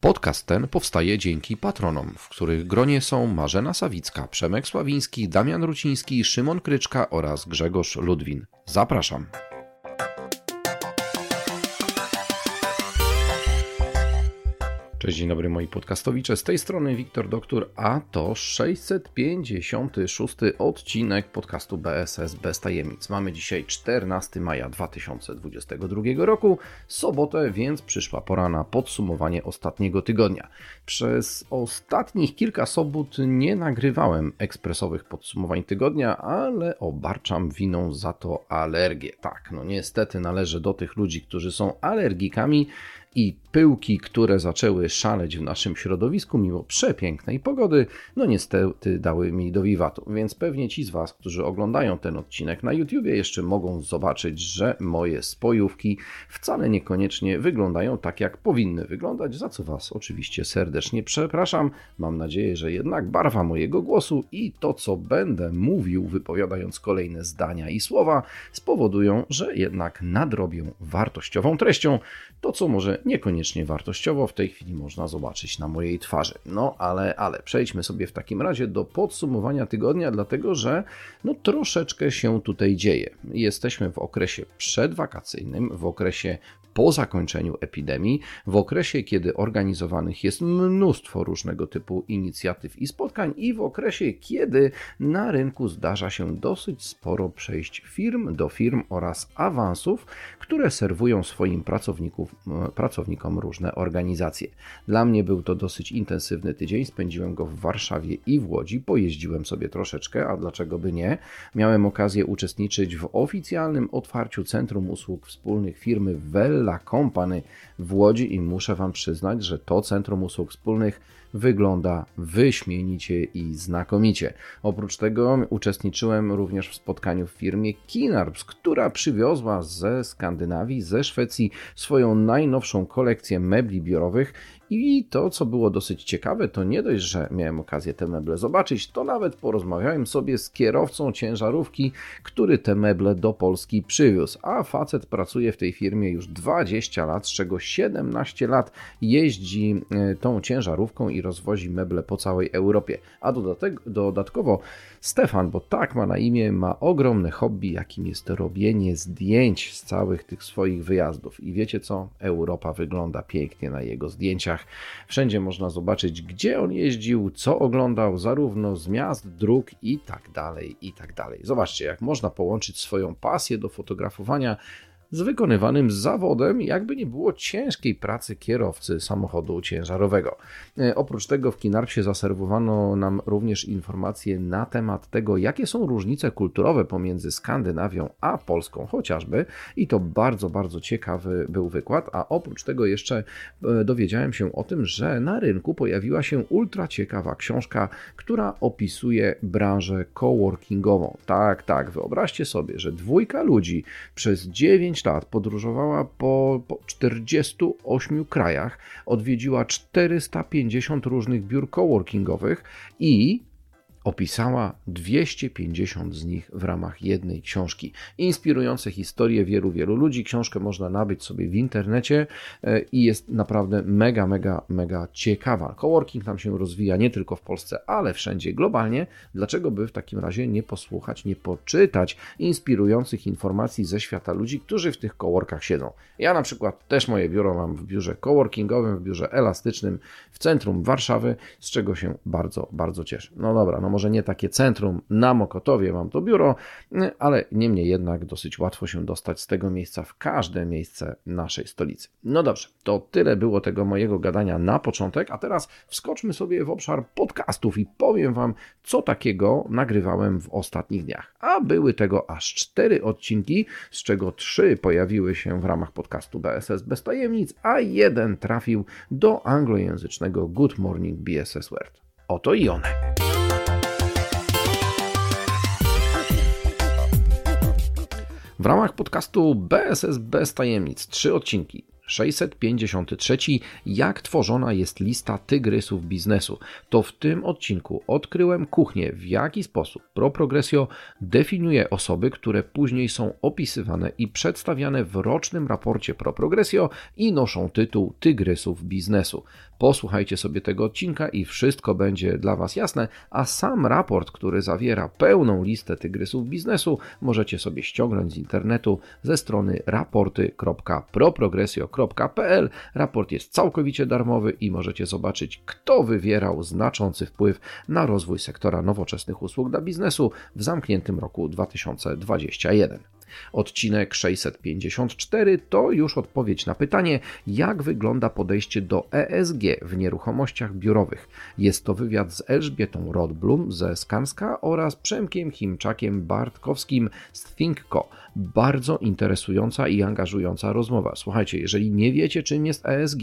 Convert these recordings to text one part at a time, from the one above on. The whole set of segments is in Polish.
Podcast ten powstaje dzięki patronom, w których gronie są Marzena Sawicka, Przemek Sławiński, Damian Ruciński, Szymon Kryczka oraz Grzegorz Ludwin. Zapraszam. Dzień dobry moi podcastowicze. Z tej strony Wiktor Doktor, a to 656 odcinek podcastu BSS Bez Tajemnic. Mamy dzisiaj 14 maja 2022 roku, sobotę, więc przyszła pora na podsumowanie ostatniego tygodnia. Przez ostatnich kilka sobot nie nagrywałem ekspresowych podsumowań tygodnia, ale obarczam winą za to alergię. Tak, no niestety należę do tych ludzi, którzy są alergikami i pyłki, które zaczęły szaleć w naszym środowisku mimo przepięknej pogody, no niestety dały mi do wiwatu. Więc pewnie ci z Was, którzy oglądają ten odcinek na YouTubie, jeszcze mogą zobaczyć, że moje spojówki wcale niekoniecznie wyglądają tak, jak powinny wyglądać, za co Was oczywiście serdecznie przepraszam. Mam nadzieję, że jednak barwa mojego głosu i to, co będę mówił, wypowiadając kolejne zdania i słowa, spowodują, że jednak nadrobię wartościową treścią to, co może niekoniecznie wartościowo w tej chwili można zobaczyć na mojej twarzy. No ale, ale przejdźmy sobie w takim razie do podsumowania tygodnia, dlatego że no troszeczkę się tutaj dzieje. Jesteśmy w okresie przedwakacyjnym, w okresie po zakończeniu epidemii, w okresie, kiedy organizowanych jest mnóstwo różnego typu inicjatyw i spotkań, i w okresie, kiedy na rynku zdarza się dosyć sporo przejść firm do firm oraz awansów, które serwują swoim pracowników, pracownikom różne organizacje. Dla mnie był to dosyć intensywny tydzień, spędziłem go w Warszawie i w Łodzi, pojeździłem sobie troszeczkę, a dlaczego by nie? Miałem okazję uczestniczyć w oficjalnym otwarciu Centrum Usług Wspólnych firmy Vella Company w Łodzi i muszę Wam przyznać, że to Centrum Usług Wspólnych wygląda wyśmienicie i znakomicie. Oprócz tego uczestniczyłem również w spotkaniu w firmie Kinarps, która przywiozła ze Skandynawii, ze Szwecji swoją najnowszą kolekcję mebli biurowych i to, co było dosyć ciekawe, to nie dość, że miałem okazję te meble zobaczyć, to nawet porozmawiałem sobie z kierowcą ciężarówki, który te meble do Polski przywiózł. A facet pracuje w tej firmie już 20 lat, z czego 17 lat jeździ e, tą ciężarówką i rozwozi meble po całej Europie. A dodatkowo Stefan, bo tak ma na imię, ma ogromne hobby, jakim jest robienie zdjęć z całych tych swoich wyjazdów. I wiecie co? Europa wygląda pięknie na jego zdjęciach. Wszędzie można zobaczyć, gdzie on jeździł, co oglądał, zarówno z miast, dróg i tak dalej, i tak dalej. Zobaczcie, jak można połączyć swoją pasję do fotografowania z wykonywanym zawodem, jakby nie było ciężkiej pracy kierowcy samochodu ciężarowego. E, oprócz tego w Kinarpsie zaserwowano nam również informacje na temat tego, jakie są różnice kulturowe pomiędzy Skandynawią a Polską chociażby i to bardzo, bardzo ciekawy był wykład, a oprócz tego jeszcze e, dowiedziałem się o tym, że na rynku pojawiła się ultra ciekawa książka, która opisuje branżę coworkingową. Tak, tak, wyobraźcie sobie, że dwójka ludzi przez 9 lat podróżowała po, po 48 krajach, odwiedziła 450 różnych biur coworkingowych i opisała 250 z nich w ramach jednej książki. Inspirujące historie wielu, wielu ludzi. Książkę można nabyć sobie w internecie e, i jest naprawdę mega, mega, mega ciekawa. Coworking tam się rozwija nie tylko w Polsce, ale wszędzie globalnie. Dlaczego by w takim razie nie posłuchać, nie poczytać inspirujących informacji ze świata ludzi, którzy w tych coworkach siedzą? Ja na przykład też moje biuro mam w biurze coworkingowym, w biurze elastycznym w centrum Warszawy, z czego się bardzo, bardzo cieszę. No dobra, no może nie takie centrum na Mokotowie mam to biuro, ale niemniej jednak dosyć łatwo się dostać z tego miejsca w każde miejsce naszej stolicy. No dobrze, to tyle było tego mojego gadania na początek, a teraz wskoczmy sobie w obszar podcastów i powiem Wam, co takiego nagrywałem w ostatnich dniach. A były tego aż cztery odcinki, z czego trzy pojawiły się w ramach podcastu BSS bez tajemnic, a jeden trafił do anglojęzycznego Good Morning BSS World. Oto i one. W ramach podcastu BSS bez tajemnic trzy odcinki. 653. Jak tworzona jest lista tygrysów biznesu? To w tym odcinku odkryłem kuchnię, w jaki sposób ProProgresio definiuje osoby, które później są opisywane i przedstawiane w rocznym raporcie ProProgresio i noszą tytuł Tygrysów biznesu. Posłuchajcie sobie tego odcinka i wszystko będzie dla Was jasne, a sam raport, który zawiera pełną listę tygrysów biznesu, możecie sobie ściągnąć z internetu ze strony Raport jest całkowicie darmowy i możecie zobaczyć, kto wywierał znaczący wpływ na rozwój sektora nowoczesnych usług dla biznesu w zamkniętym roku 2021. Odcinek 654 to już odpowiedź na pytanie, jak wygląda podejście do ESG w nieruchomościach biurowych. Jest to wywiad z Elżbietą Rodblum ze Skanska oraz Przemkiem Chimczakiem Bartkowskim z ThinkCo. Bardzo interesująca i angażująca rozmowa. Słuchajcie, jeżeli nie wiecie, czym jest ESG,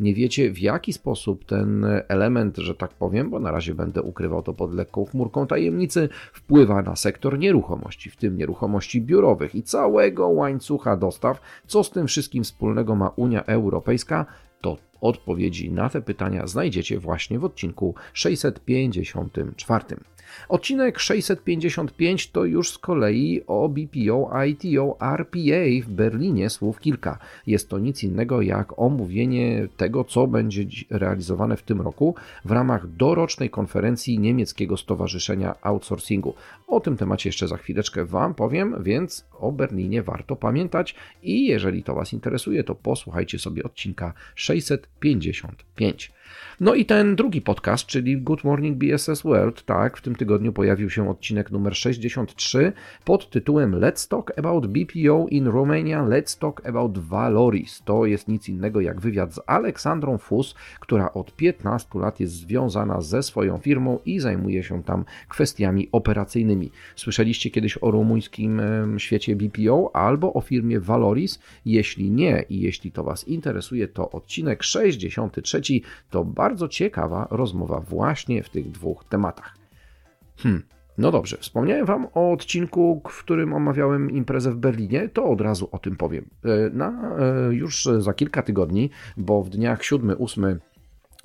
nie wiecie, w jaki sposób ten element, że tak powiem, bo na razie będę ukrywał to pod lekką chmurką tajemnicy, wpływa na sektor nieruchomości, w tym nieruchomości biurowych i całego łańcucha dostaw, co z tym wszystkim wspólnego ma Unia Europejska, to odpowiedzi na te pytania znajdziecie właśnie w odcinku 654. Odcinek 655 to już z kolei o BPO, ITO, RPA w Berlinie słów kilka. Jest to nic innego jak omówienie tego, co będzie realizowane w tym roku w ramach dorocznej konferencji niemieckiego Stowarzyszenia Outsourcingu. O tym temacie jeszcze za chwileczkę Wam powiem, więc o Berlinie warto pamiętać i jeżeli to Was interesuje, to posłuchajcie sobie odcinka 655. No i ten drugi podcast, czyli Good Morning BSS World, tak, w tym tygodniu pojawił się odcinek numer 63 pod tytułem Let's Talk About BPO in Romania, Let's Talk About Valoris. To jest nic innego jak wywiad z Aleksandrą Fus, która od 15 lat jest związana ze swoją firmą i zajmuje się tam kwestiami operacyjnymi. Słyszeliście kiedyś o rumuńskim świecie BPO albo o firmie Valoris? Jeśli nie i jeśli to Was interesuje, to odcinek 63 to bardzo ciekawa rozmowa właśnie w tych dwóch tematach. Hmm. No dobrze, wspomniałem Wam o odcinku, w którym omawiałem imprezę w Berlinie, to od razu o tym powiem. E, na, e, już za kilka tygodni, bo w dniach 7-8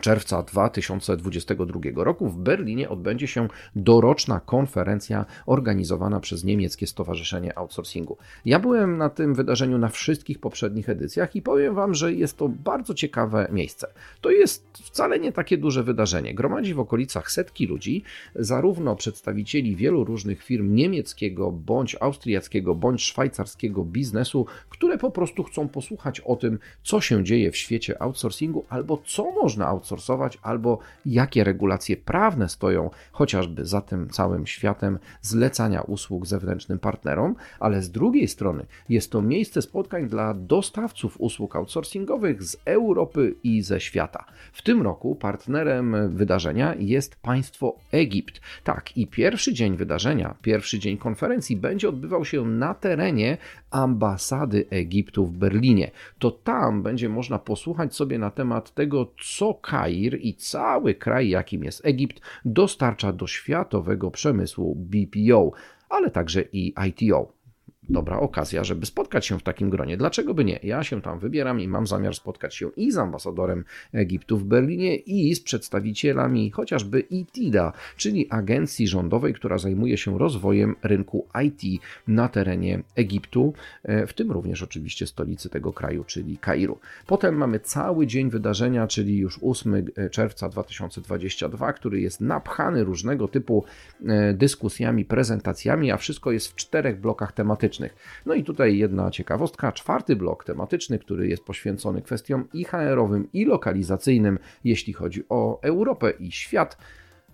czerwca 2022 roku w Berlinie odbędzie się doroczna konferencja organizowana przez niemieckie Stowarzyszenie Outsourcingu. Ja byłem na tym wydarzeniu na wszystkich poprzednich edycjach i powiem Wam, że jest to bardzo ciekawe miejsce. To jest wcale nie takie duże wydarzenie. Gromadzi w okolicach setki ludzi, zarówno przedstawicieli wielu różnych firm niemieckiego, bądź austriackiego, bądź szwajcarskiego biznesu, które po prostu chcą posłuchać o tym, co się dzieje w świecie outsourcingu albo co można outsourcingu outsourcować, albo jakie regulacje prawne stoją chociażby za tym całym światem zlecania usług zewnętrznym partnerom, ale z drugiej strony jest to miejsce spotkań dla dostawców usług outsourcingowych z Europy i ze świata. W tym roku partnerem wydarzenia jest państwo Egipt. Tak, i pierwszy dzień wydarzenia, pierwszy dzień konferencji będzie odbywał się na terenie ambasady Egiptu w Berlinie. To tam będzie można posłuchać sobie na temat tego, co Kair i cały kraj, jakim jest Egipt, dostarcza do światowego przemysłu BPO, ale także i ITO. Dobra okazja, żeby spotkać się w takim gronie. Dlaczego by nie? Ja się tam wybieram i mam zamiar spotkać się i z ambasadorem Egiptu w Berlinie, i z przedstawicielami chociażby ITIDA, czyli agencji rządowej, która zajmuje się rozwojem rynku IT na terenie Egiptu, e, w tym również oczywiście stolicy tego kraju, czyli Kairu. Potem mamy cały dzień wydarzenia, czyli już 8 czerwca 2022, który jest napchany różnego typu e, dyskusjami, prezentacjami, a wszystko jest w czterech blokach tematycznych. No i tutaj jedna ciekawostka, czwarty blok tematyczny, który jest poświęcony kwestiom i HR-owym, i lokalizacyjnym, jeśli chodzi o Europę i świat,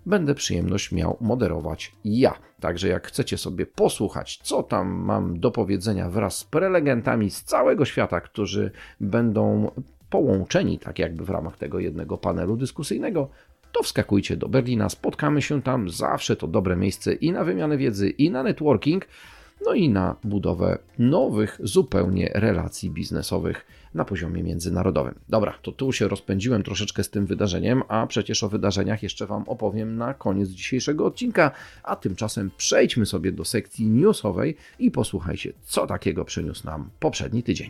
będę przyjemność miał moderować ja. Także jak chcecie sobie posłuchać, co tam mam do powiedzenia wraz z prelegentami z całego świata, którzy będą połączeni tak jakby w ramach tego jednego panelu dyskusyjnego, to wskakujcie do Berlina, spotkamy się tam, zawsze to dobre miejsce i na wymianę wiedzy, i na networking, no i na budowę nowych zupełnie relacji biznesowych na poziomie międzynarodowym. Dobra, to tu się rozpędziłem troszeczkę z tym wydarzeniem, a przecież o wydarzeniach jeszcze Wam opowiem na koniec dzisiejszego odcinka, a tymczasem przejdźmy sobie do sekcji newsowej i posłuchajcie, co takiego przyniósł nam poprzedni tydzień.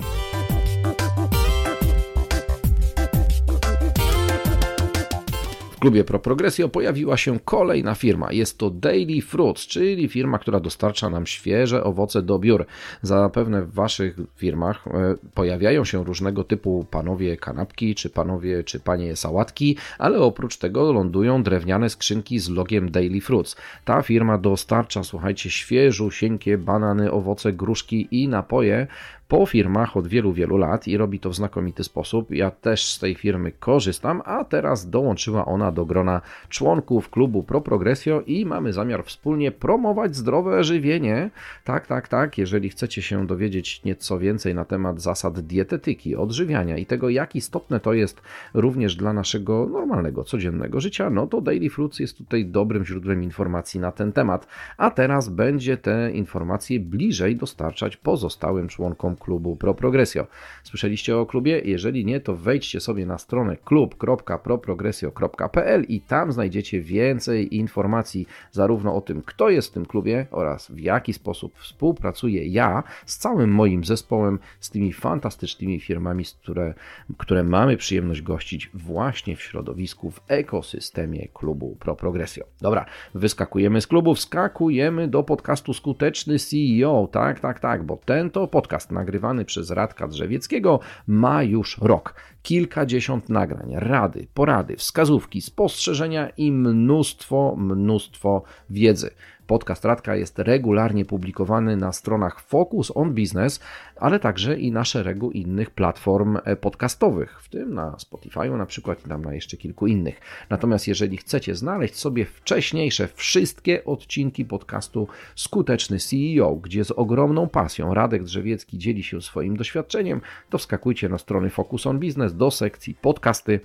Klubie Pro Progressio pojawiła się kolejna firma. Jest to Daily Fruits, czyli firma, która dostarcza nam świeże owoce do biur. Zapewne w Waszych firmach e, pojawiają się różnego typu panowie kanapki, czy panowie, czy panie sałatki, ale oprócz tego lądują drewniane skrzynki z logiem Daily Fruits. Ta firma dostarcza, słuchajcie, świeżusieńkie banany, owoce, gruszki i napoje po firmach od wielu, wielu lat i robi to w znakomity sposób. Ja też z tej firmy korzystam, a teraz dołączyła ona do grona członków klubu Pro Progressio i mamy zamiar wspólnie promować zdrowe żywienie. Tak, tak, tak. Jeżeli chcecie się dowiedzieć nieco więcej na temat zasad dietetyki, odżywiania i tego, jak istotne to jest również dla naszego normalnego, codziennego życia, no to Daily Fruits jest tutaj dobrym źródłem informacji na ten temat. A teraz będzie te informacje bliżej dostarczać pozostałym członkom klubu Pro Progressio. Słyszeliście o klubie? Jeżeli nie, to wejdźcie sobie na stronę klub.proprogresio.pl i tam znajdziecie więcej informacji zarówno o tym, kto jest w tym klubie oraz w jaki sposób współpracuję ja z całym moim zespołem, z tymi fantastycznymi firmami, które, które mamy przyjemność gościć właśnie w środowisku, w ekosystemie klubu Pro Progressio. Dobra, wyskakujemy z klubu, wskakujemy do podcastu Skuteczny CEO. Tak, tak, tak, bo ten to podcast nagrywany nagrywany przez Radka Drzewieckiego, ma już rok. Kilkadziesiąt nagrań, rady, porady, wskazówki, spostrzeżenia i mnóstwo, mnóstwo wiedzy. Podcast Radka jest regularnie publikowany na stronach Focus on Business, ale także i na szeregu innych platform e, podcastowych, w tym na Spotify na przykład i tam na jeszcze kilku innych. Natomiast jeżeli chcecie znaleźć sobie wcześniejsze wszystkie odcinki podcastu Skuteczny CEO, gdzie z ogromną pasją Radek Drzewiecki dzieli się swoim doświadczeniem, to wskakujcie na strony Focus on Business do sekcji podcasty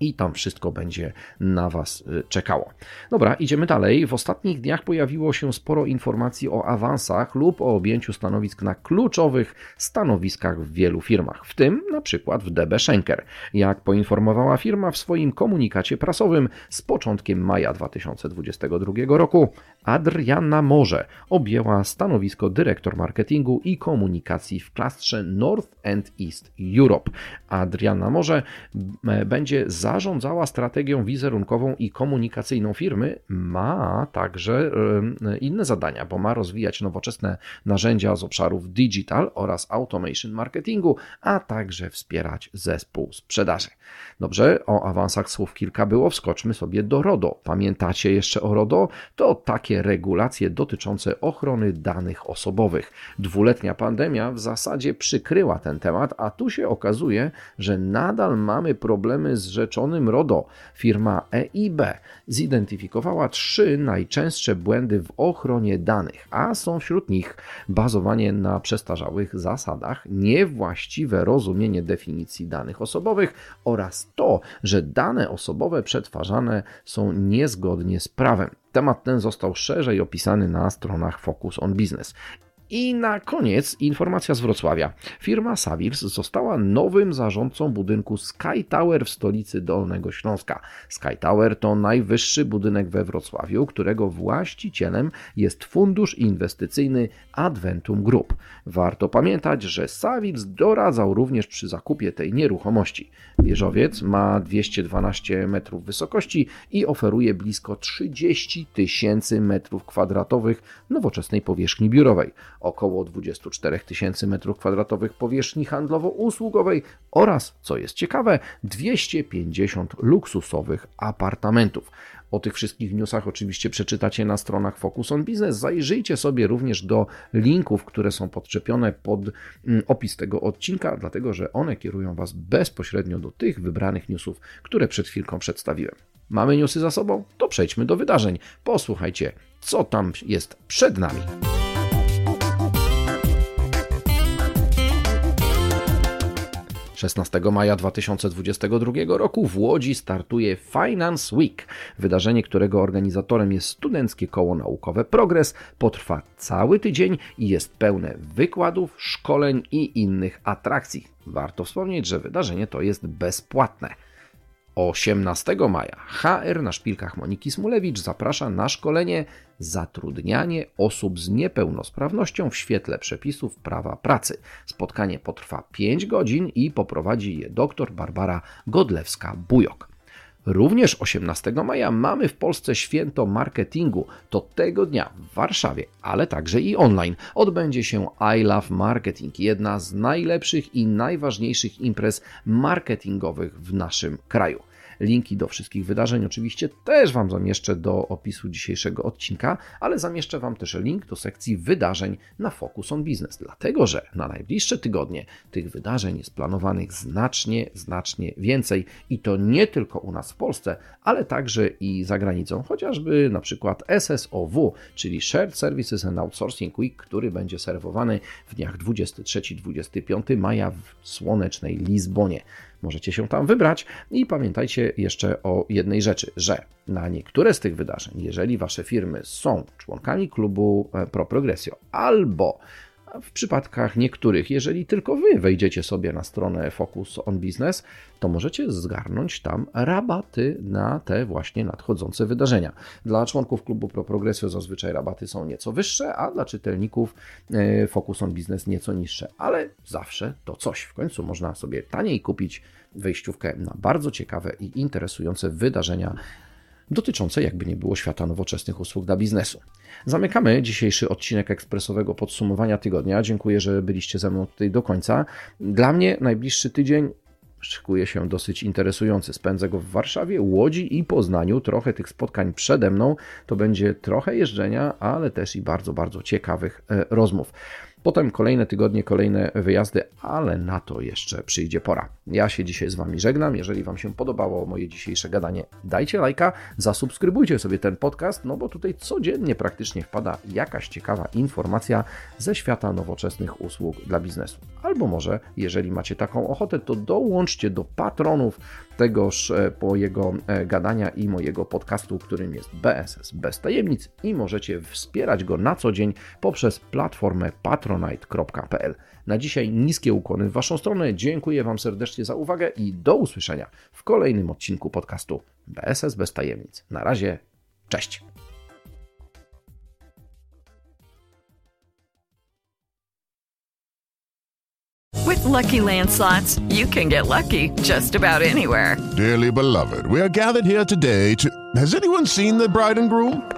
i tam wszystko będzie na Was y, czekało. Dobra, idziemy dalej. W ostatnich dniach pojawiło się sporo informacji o awansach lub o objęciu stanowisk na kluczowych stanowiskach w wielu firmach, w tym na przykład w DB Schenker. Jak poinformowała firma w swoim komunikacie prasowym z początkiem maja 2022 roku, Adriana Morze objęła stanowisko dyrektor marketingu i komunikacji w klastrze North and East Europe. Adriana Morze będzie zarządzała strategią wizerunkową i komunikacyjną firmy, ma także inne zadania, bo ma rozwijać nowoczesne narzędzia z obszarów digital oraz automation marketingu, a także wspierać zespół sprzedaży. Dobrze, o awansach słów kilka było, wskoczmy sobie do RODO. Pamiętacie jeszcze o RODO? To takie regulacje dotyczące ochrony danych osobowych. Dwuletnia pandemia w zasadzie przykryła ten temat, a tu się okazuje, że nadal mamy problemy z rzeczonym RODO. Firma EIB zidentyfikowała trzy najczęstsze błędy w ochronie danych, a są wśród nich bazowanie na przestarzałych zasadach, niewłaściwe rozumienie definicji danych osobowych oraz to, że dane osobowe przetwarzane są niezgodnie z prawem. Temat ten został szerzej opisany na stronach Focus on Business. I na koniec informacja z Wrocławia. Firma Savirs została nowym zarządcą budynku Sky Tower w stolicy Dolnego Śląska. Sky Tower to najwyższy budynek we Wrocławiu, którego właścicielem jest fundusz inwestycyjny Adventum Group. Warto pamiętać, że Savirs doradzał również przy zakupie tej nieruchomości. Wieżowiec ma 212 metrów wysokości i oferuje blisko 30 tysięcy metrów kwadratowych nowoczesnej powierzchni biurowej około 24 tysięcy m2 powierzchni handlowo-usługowej oraz, co jest ciekawe, 250 luksusowych apartamentów. O tych wszystkich newsach oczywiście przeczytacie na stronach Focus on Business. Zajrzyjcie sobie również do linków, które są podczepione pod mm, opis tego odcinka, dlatego że one kierują Was bezpośrednio do tych wybranych newsów, które przed chwilką przedstawiłem. Mamy newsy za sobą? To przejdźmy do wydarzeń. Posłuchajcie, co tam jest przed nami. 16 maja 2022 roku w Łodzi startuje Finance Week, wydarzenie, którego organizatorem jest Studenckie Koło Naukowe Progres. Potrwa cały tydzień i jest pełne wykładów, szkoleń i innych atrakcji. Warto wspomnieć, że wydarzenie to jest bezpłatne. 18 maja HR na szpilkach Moniki Smulewicz zaprasza na szkolenie Zatrudnianie osób z niepełnosprawnością w świetle przepisów prawa pracy. Spotkanie potrwa 5 godzin i poprowadzi je dr Barbara Godlewska-Bujok. Również 18 maja mamy w Polsce święto marketingu. To tego dnia w Warszawie, ale także i online odbędzie się I Love Marketing, jedna z najlepszych i najważniejszych imprez marketingowych w naszym kraju. Linki do wszystkich wydarzeń oczywiście też Wam zamieszczę do opisu dzisiejszego odcinka, ale zamieszczę Wam też link do sekcji wydarzeń na Focus on Business, dlatego że na najbliższe tygodnie tych wydarzeń jest planowanych znacznie, znacznie więcej i to nie tylko u nas w Polsce, ale także i za granicą, chociażby na przykład SSOW, czyli Shared Services and Outsourcing Week, który będzie serwowany w dniach 23-25 maja w słonecznej Lizbonie. Możecie się tam wybrać i pamiętajcie jeszcze o jednej rzeczy, że na niektóre z tych wydarzeń, jeżeli wasze firmy są członkami klubu e, Pro Progressio albo w przypadkach niektórych, jeżeli tylko wy wejdziecie sobie na stronę Focus on Business, to możecie zgarnąć tam rabaty na te właśnie nadchodzące wydarzenia. Dla członków klubu Pro Progressio zazwyczaj rabaty są nieco wyższe, a dla czytelników e, Focus on Business nieco niższe, ale zawsze to coś. W końcu można sobie taniej kupić wejściówkę na bardzo ciekawe i interesujące wydarzenia dotyczące jakby nie było świata nowoczesnych usług dla biznesu. Zamykamy dzisiejszy odcinek ekspresowego podsumowania tygodnia. Dziękuję, że byliście ze mną tutaj do końca. Dla mnie najbliższy tydzień szykuje się dosyć interesujący. Spędzę go w Warszawie, Łodzi i Poznaniu. Trochę tych spotkań przede mną. To będzie trochę jeżdżenia, ale też i bardzo, bardzo ciekawych e, rozmów. Potem kolejne tygodnie, kolejne wyjazdy, ale na to jeszcze przyjdzie pora. Ja się dzisiaj z Wami żegnam. Jeżeli Wam się podobało moje dzisiejsze gadanie, dajcie lajka, zasubskrybujcie sobie ten podcast, no bo tutaj codziennie praktycznie wpada jakaś ciekawa informacja ze świata nowoczesnych usług dla biznesu. Albo może, jeżeli macie taką ochotę, to dołączcie do patronów tegoż e, e, gadania i mojego podcastu, którym jest BSS bez tajemnic i możecie wspierać go na co dzień poprzez platformę patronite.pl. Na dzisiaj niskie ukłony w Waszą stronę. Dziękuję Wam serdecznie za uwagę i do usłyszenia w kolejnym odcinku podcastu BSS bez tajemnic. Na razie, cześć! With lucky landslots, you can get lucky just about anywhere. Dearly beloved, we are gathered here today to. Has anyone seen the bride and groom?